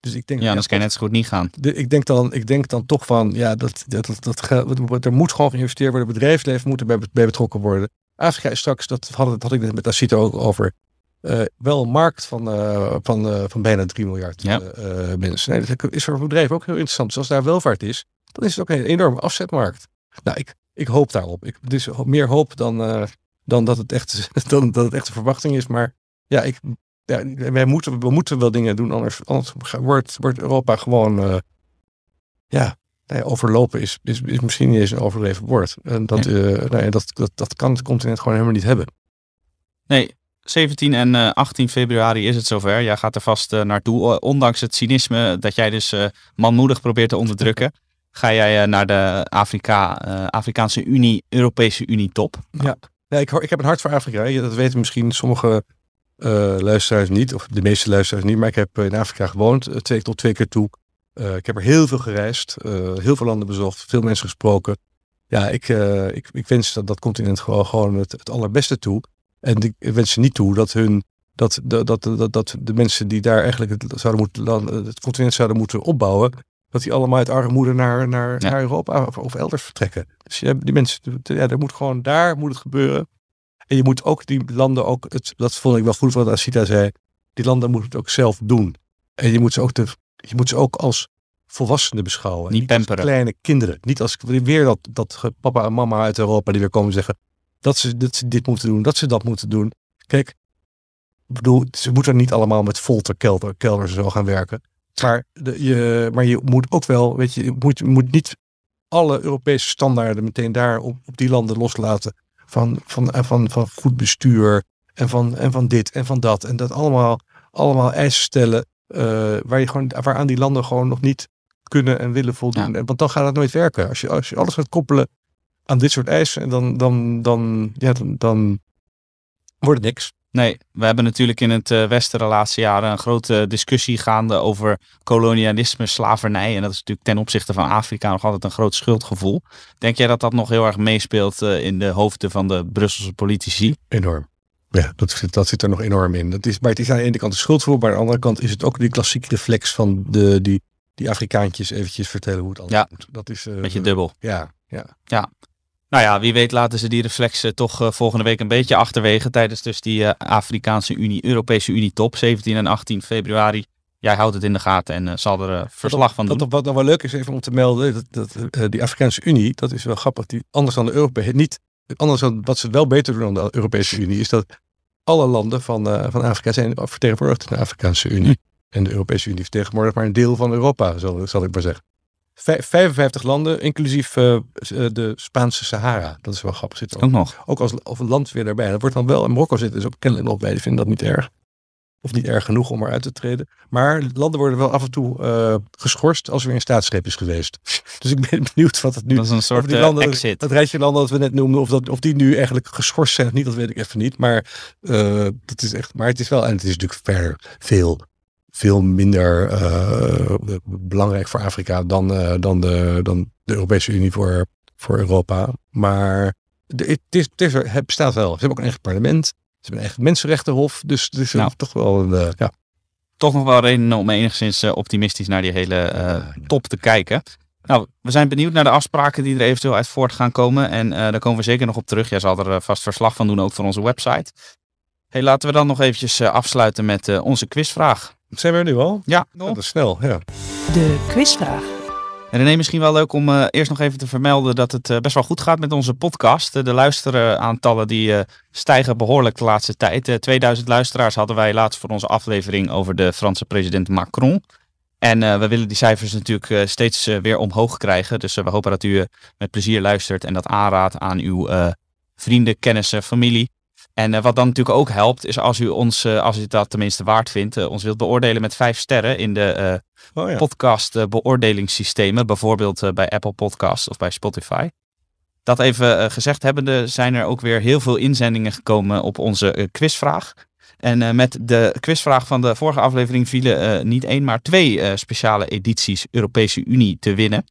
Dus ik denk, ja, dat kan net zo goed niet gaan. De, ik, denk dan, ik denk dan toch van, ja, dat, dat, dat, dat, er moet gewoon geïnvesteerd worden. Het bedrijfsleven moet erbij bij betrokken worden. Afrika is straks, dat had, dat had ik net met Asita ook over, uh, wel een markt van, uh, van, uh, van bijna 3 miljard ja. mensen. Nee, dat is voor een bedrijf ook heel interessant. Dus als daar welvaart is, dan is het ook een enorme afzetmarkt. Nou, ik, ik hoop daarop. Ik, is meer hoop dan, dan, dat het echt, dan dat het echt een verwachting is. Maar ja, ik, ja wij moeten, we moeten wel dingen doen, anders, anders wordt, wordt Europa gewoon ja, nou ja, overlopen is, is, is misschien niet eens een overdreven woord. En dat, ja. uh, nou ja, dat, dat, dat kan het continent gewoon helemaal niet hebben. Nee, 17 en uh, 18 februari is het zover. Jij gaat er vast uh, naartoe. Ondanks het cynisme dat jij dus manmoedig probeert te onderdrukken, ga jij naar de Afrika, Afrikaanse Unie, Europese Unie top. Ja, ja ik, ik heb een hart voor Afrika. Dat weten misschien sommige luisteraars niet, of de meeste luisteraars niet. Maar ik heb in Afrika gewoond, twee tot twee keer toe. Uh, ik heb er heel veel gereisd, uh, heel veel landen bezocht, veel mensen gesproken. Ja, ik, uh, ik, ik wens dat, dat continent gewoon, gewoon het, het allerbeste toe. En ik wens ze niet toe dat hun dat, dat, dat, dat, dat de mensen die daar eigenlijk het, zouden moeten, het continent zouden moeten opbouwen, dat die allemaal uit armoede naar, naar, ja. naar Europa of, of, elders vertrekken. Dus ja, die mensen, ja, er moet gewoon daar moet het gebeuren. En je moet ook die landen ook, het, dat vond ik wel goed wat Asita zei, die landen moeten het ook zelf doen. En je moet ze ook de je moet ze ook als volwassenen beschouwen. Niet, niet pamperen. kleine kinderen. Niet als weer dat, dat papa en mama uit Europa die weer komen zeggen dat ze, dat ze dit moeten doen, dat ze dat moeten doen. Kijk, bedoel, ze moeten niet allemaal met folterkelder kelders zo gaan werken. Maar, de, je, maar je moet ook wel, weet je, je moet, je moet niet alle Europese standaarden meteen daar op, op die landen loslaten. Van, van, van, van goed bestuur en van, en van dit en van dat. En dat allemaal, allemaal eisen stellen uh, waar je gewoon, waaraan die landen gewoon nog niet kunnen en willen voldoen. Ja. Want dan gaat het nooit werken. Als je, als je alles gaat koppelen aan dit soort eisen, dan, dan, dan, ja, dan, dan wordt het niks. Nee, we hebben natuurlijk in het uh, Westen de laatste jaren een grote discussie gaande over kolonialisme, slavernij. En dat is natuurlijk ten opzichte van Afrika nog altijd een groot schuldgevoel. Denk jij dat dat nog heel erg meespeelt uh, in de hoofden van de Brusselse politici? Enorm. Ja, dat, dat zit er nog enorm in. Dat is, maar het is aan de ene kant een schuldgevoel, maar aan de andere kant is het ook die klassieke reflex van de, die, die Afrikaantjes eventjes vertellen hoe het anders ja, moet. Dat is uh, beetje dubbel. Ja, ja. ja. Nou ja, wie weet laten ze die reflexen toch uh, volgende week een beetje achterwege tijdens dus die uh, Afrikaanse Unie, Europese Unie top, 17 en 18 februari. Jij houdt het in de gaten en zal er verslag van doen. Wat, wat nog wel leuk is even om te melden, dat, dat die Afrikaanse Unie, dat is wel grappig, die, anders dan de Europese, niet, anders dan wat ze wel beter doen dan de Europese Unie, is dat alle landen van, uh, van Afrika zijn vertegenwoordigd in de Afrikaanse Unie. En de Europese Unie vertegenwoordigt maar een deel van Europa, zal, zal ik maar zeggen. 55 landen, inclusief uh, de Spaanse Sahara. Dat is wel grappig. Zit ook, ook nog. Ook als of een land weer daarbij. Dat wordt dan wel, in Marokko zit dus ook kennelijk nog bij. Die vinden dat niet erg. Of niet erg genoeg om eruit te treden. Maar landen worden wel af en toe uh, geschorst als er weer een staatsgreep is geweest. Dus ik ben benieuwd wat het nu... Dat is een soort die landen, exit. Dat rijtje landen dat we net noemden, of, dat, of die nu eigenlijk geschorst zijn of niet, dat weet ik even niet. Maar, dat is echt, maar het is wel, en het is natuurlijk ver veel veel minder uh, belangrijk voor Afrika dan, uh, dan, de, dan de Europese Unie voor, voor Europa. Maar de, het, is, het, is, het bestaat wel. Ze hebben ook een eigen parlement. Ze hebben een eigen mensenrechtenhof. Dus, dus nou, toch wel een, uh, ja. Toch nog wel reden om enigszins optimistisch naar die hele top te kijken. Nou, we zijn benieuwd naar de afspraken die er eventueel uit voort gaan komen. En daar komen we zeker nog op terug. Jij zal er vast verslag van doen, ook voor onze website. Hey, laten we dan nog eventjes afsluiten met onze quizvraag. Zijn we er nu al? Ja. dat is snel, ja. De quizvraag. En René, misschien wel leuk om uh, eerst nog even te vermelden dat het uh, best wel goed gaat met onze podcast. Uh, de luisteraantallen die stijgen behoorlijk de laatste tijd. 2000 luisteraars hadden wij laatst voor onze aflevering over de Franse president Macron. En we willen die cijfers natuurlijk steeds weer omhoog krijgen. Dus we hopen dat u met plezier luistert en dat aanraadt aan uw vrienden, kennissen, familie. En uh, wat dan natuurlijk ook helpt, is als u ons, uh, als u dat tenminste waard vindt, uh, ons wilt beoordelen met vijf sterren in de oh, ja. podcast beoordelingssystemen, bijvoorbeeld bij Apple Podcasts of bij Spotify. Dat even gezegd hebbende, zijn er ook weer heel veel inzendingen gekomen op onze quizvraag. En met de quizvraag van de vorige aflevering vielen niet één, maar twee speciale edities Europese Unie te winnen.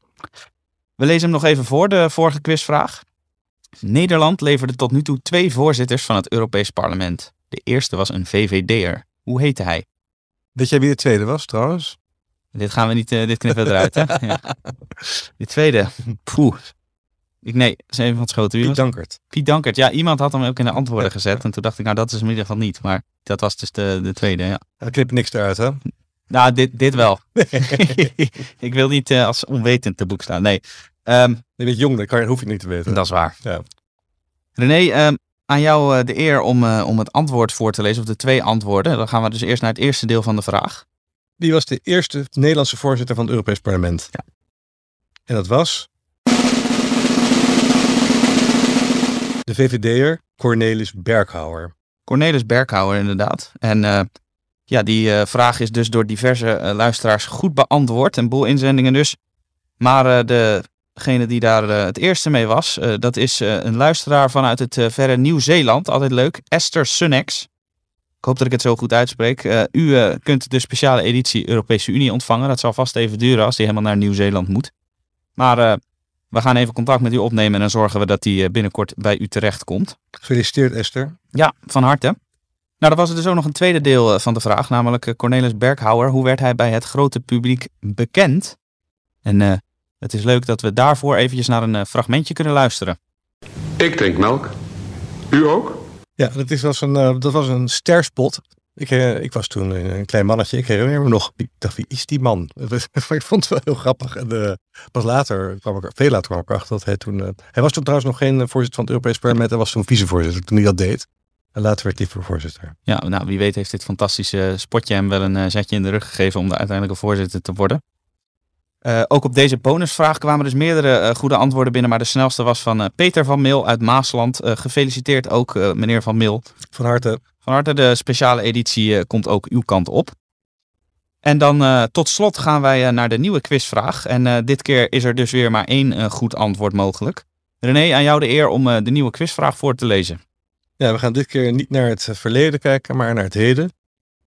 We lezen hem nog even voor, de vorige quizvraag. Nederland leverde tot nu toe twee voorzitters van het Europees Parlement. De eerste was een VVD'er. Hoe heette hij? Weet jij wie de tweede was trouwens? Dit gaan we niet, uh, dit knippen eruit hè? ja. De tweede, poeh. Ik, nee, is even van het schoten. Piet Dankert. Piet Dankert, ja, iemand had hem ook in de antwoorden gezet. En toen dacht ik, nou dat is in ieder geval niet. Maar dat was dus de, de tweede, ja. Ik knip niks eruit hè? Nou, dit, dit wel. ik wil niet uh, als onwetend te boek staan. Nee, Um, je bent jong, dat kan, hoef je niet te weten. Dat is waar. Ja. René, um, aan jou uh, de eer om, uh, om het antwoord voor te lezen, of de twee antwoorden. Dan gaan we dus eerst naar het eerste deel van de vraag. Wie was de eerste Nederlandse voorzitter van het Europees Parlement? Ja. En dat was... De VVD'er Cornelis Berghouwer. Cornelis Berghouwer, inderdaad. En uh, ja, die vraag is dus door diverse luisteraars goed beantwoord. En boel inzendingen dus. Maar de degene die daar uh, het eerste mee was, uh, dat is uh, een luisteraar vanuit het verre Nieuw-Zeeland. Altijd leuk. Esther Sunnex. Ik hoop dat ik het zo goed uitspreek. u kunt de speciale editie Europese Unie ontvangen. Dat zal vast even duren als die helemaal naar Nieuw-Zeeland moet. Maar we gaan even contact met u opnemen en dan zorgen we dat die binnenkort bij u terecht komt. Gefeliciteerd Esther. Ja, van harte. Nou, dan was er dus ook nog een tweede deel van de vraag, namelijk Cornelis Berghouwer. Hoe werd hij bij het grote publiek bekend? En het is leuk dat we daarvoor eventjes naar een eh, fragmentje kunnen luisteren. Ik drink melk. U ook? Ja, dat, is, was, een, uh, dat was een sterspot. Ik, uh, ik was toen een klein mannetje. Ik herinner me nog. Ik dacht, wie is die man? ik vond het wel heel grappig. En uh, pas later kwam ik, veel later kwam ik achter dat hij toen... hij was toen trouwens nog geen voorzitter van het Europees Parlement. Hij was toen vicevoorzitter toen hij dat deed. En later werd hij voorzitter. Ja, nou wie weet heeft dit fantastische spotje hem wel een zetje in de rug gegeven om de uiteindelijke voorzitter te worden. Uh, ook op deze bonusvraag kwamen dus meerdere uh, goede antwoorden binnen, maar de snelste was van uh, Peter van Mil uit Maasland. gefeliciteerd ook meneer van Mil. Van harte. Van harte, de speciale editie komt ook uw kant op. En dan tot slot gaan wij naar de nieuwe quizvraag. En dit keer is er dus weer maar één goed antwoord mogelijk. René, aan jou de eer om de nieuwe quizvraag voor te lezen. Ja, we gaan dit keer niet naar het verleden kijken, maar naar het heden.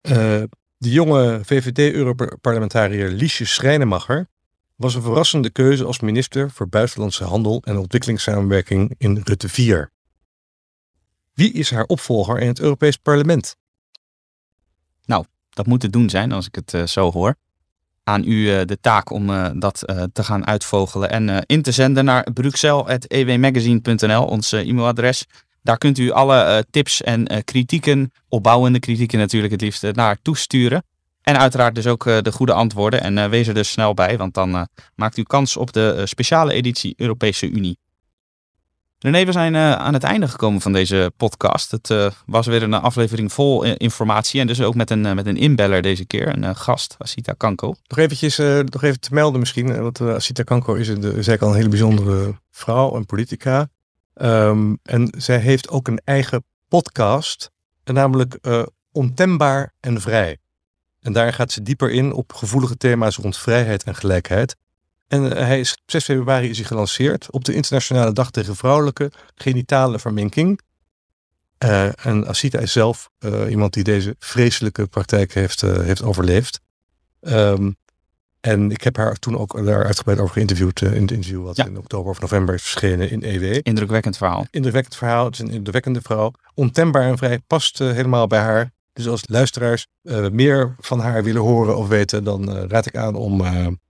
de jonge VVD-Europarlementariër Liesje Schrijnemacher was een verrassende keuze als minister voor Buitenlandse Handel en Ontwikkelingssamenwerking in Rutte 4. Wie is haar opvolger in het Europees Parlement? Nou, dat moet te doen zijn als ik het uh, zo hoor. Aan u uh, de taak om uh, dat te gaan uitvogelen en in te zenden naar bruxelles.ewmagazine.nl, ons e-mailadres. Daar kunt u alle tips en kritieken, opbouwende kritieken natuurlijk het liefst, naar toesturen. En uiteraard dus ook eh, de goede antwoorden. En uh, wees er dus snel bij, want dan uh, maakt u kans op de speciale editie Europese Unie. René, we zijn uh, aan het einde gekomen van deze podcast. Het uh, was weer een aflevering vol informatie en dus ook met een, uh, met een inbeller deze keer, een gast, Asita Kanko. Nog eventjes, nog even te melden misschien, want Asita Kanko is, een, is al een hele bijzondere vrouw, een politica. Um, en zij heeft ook een eigen podcast, namelijk Ontembaar en Vrij. En daar gaat ze dieper in op gevoelige thema's rond vrijheid en gelijkheid. En eh, hij is, 6 februari is hij gelanceerd op de Internationale Dag tegen Vrouwelijke Genitale Verminking. Uh, en Asita is zelf uh, iemand die deze vreselijke praktijk heeft, uh, heeft overleefd. Um, en ik heb haar toen ook daar uitgebreid over geïnterviewd in het interview wat ja. in oktober of november is verschenen in EW. Indrukwekkend verhaal. Indrukwekkend verhaal. Het is een indrukwekkende vrouw. Ontembaar en vrij past helemaal bij haar. Dus als luisteraars meer van haar willen horen of weten, dan raad ik aan om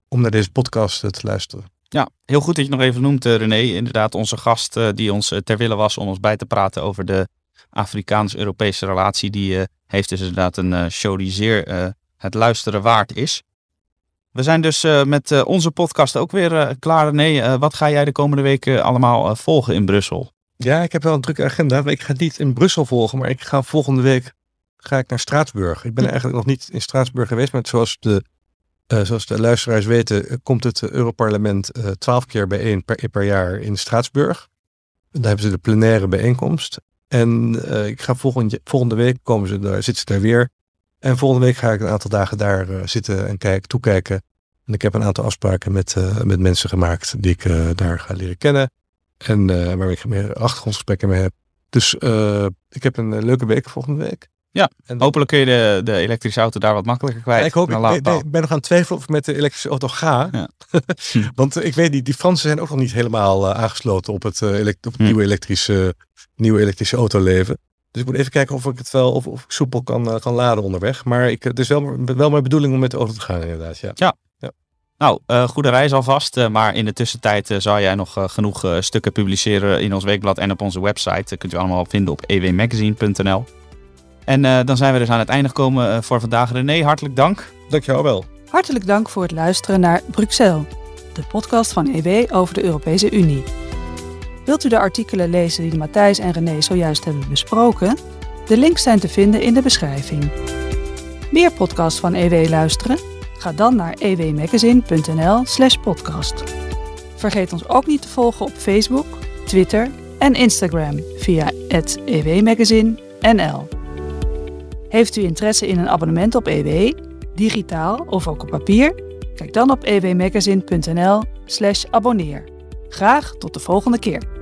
om naar deze podcast eh, te luisteren. Ja, heel goed dat je nog even noemt, eh, René. Inderdaad, onze gast eh, die ons ter wille was om ons bij te praten over de Afrikaans-Europese relatie. Die heeft dus inderdaad een show die zeer het luisteren waard is. We zijn dus met onze podcast ook weer klaar. René, wat ga jij de komende weken allemaal volgen in Brussel? Ja, ik heb wel een drukke agenda. Ik ga niet in Brussel volgen, maar ik ga volgende week ga ik naar Straatsburg. Ik ben eigenlijk nog niet in Straatsburg geweest, maar zoals de uh, zoals de luisteraars weten, eh, komt het Europarlement uh, twaalf keer bijeen per, per, jaar in Straatsburg. Daar hebben ze de plenaire bijeenkomst. En ik ga volgende, volgende week komen ze daar, zitten ze daar weer. En volgende week ga ik een aantal dagen daar zitten en kijk, toekijken. En ik heb een aantal afspraken met, met mensen gemaakt die ik daar ga leren kennen. En waar ik meer achtergrondgesprekken mee heb. Dus ik heb een leuke week volgende week. Ja, en hopelijk kun je de, de elektrische auto daar wat makkelijker kwijt. ik, hoop, ik, ik, ben nog aan het twijfelen of ik met de elektrische auto ga. Ja. Want ik weet niet, die Fransen zijn ook nog niet helemaal uh, aangesloten op het, uh, elekt op het hm. nieuwe, elektrische, nieuwe elektrische autoleven. Dus ik moet even kijken of ik het wel of, of ik soepel kan, uh, kan laden onderweg. Maar ik, het is wel, wel mijn bedoeling om met de auto te gaan, inderdaad. Ja. ja. ja. Nou, goede reis alvast. maar in de tussentijd zal jij nog genoeg stukken publiceren in ons weekblad en op onze website. Dat kunt u allemaal vinden op ewmagazine.nl. En uh, dan zijn we dus aan het einde gekomen uh, voor vandaag. René, hartelijk dank. Dankjewel wel. Hartelijk dank voor het luisteren naar Bruxelles, de podcast van EW over de Europese Unie. Wilt u de artikelen lezen die Matthijs en René zojuist hebben besproken? De links zijn te vinden in de beschrijving. Meer podcasts van EW luisteren? Ga dan naar ewmagazine.nl/slash podcast. Vergeet ons ook niet te volgen op Facebook, Twitter en Instagram via het ewmagazine.nl. Heeft u interesse in een abonnement op EW, digitaal of ook op papier? Kijk dan op ewmagazine.nl/slash abonneer. Graag tot de volgende keer.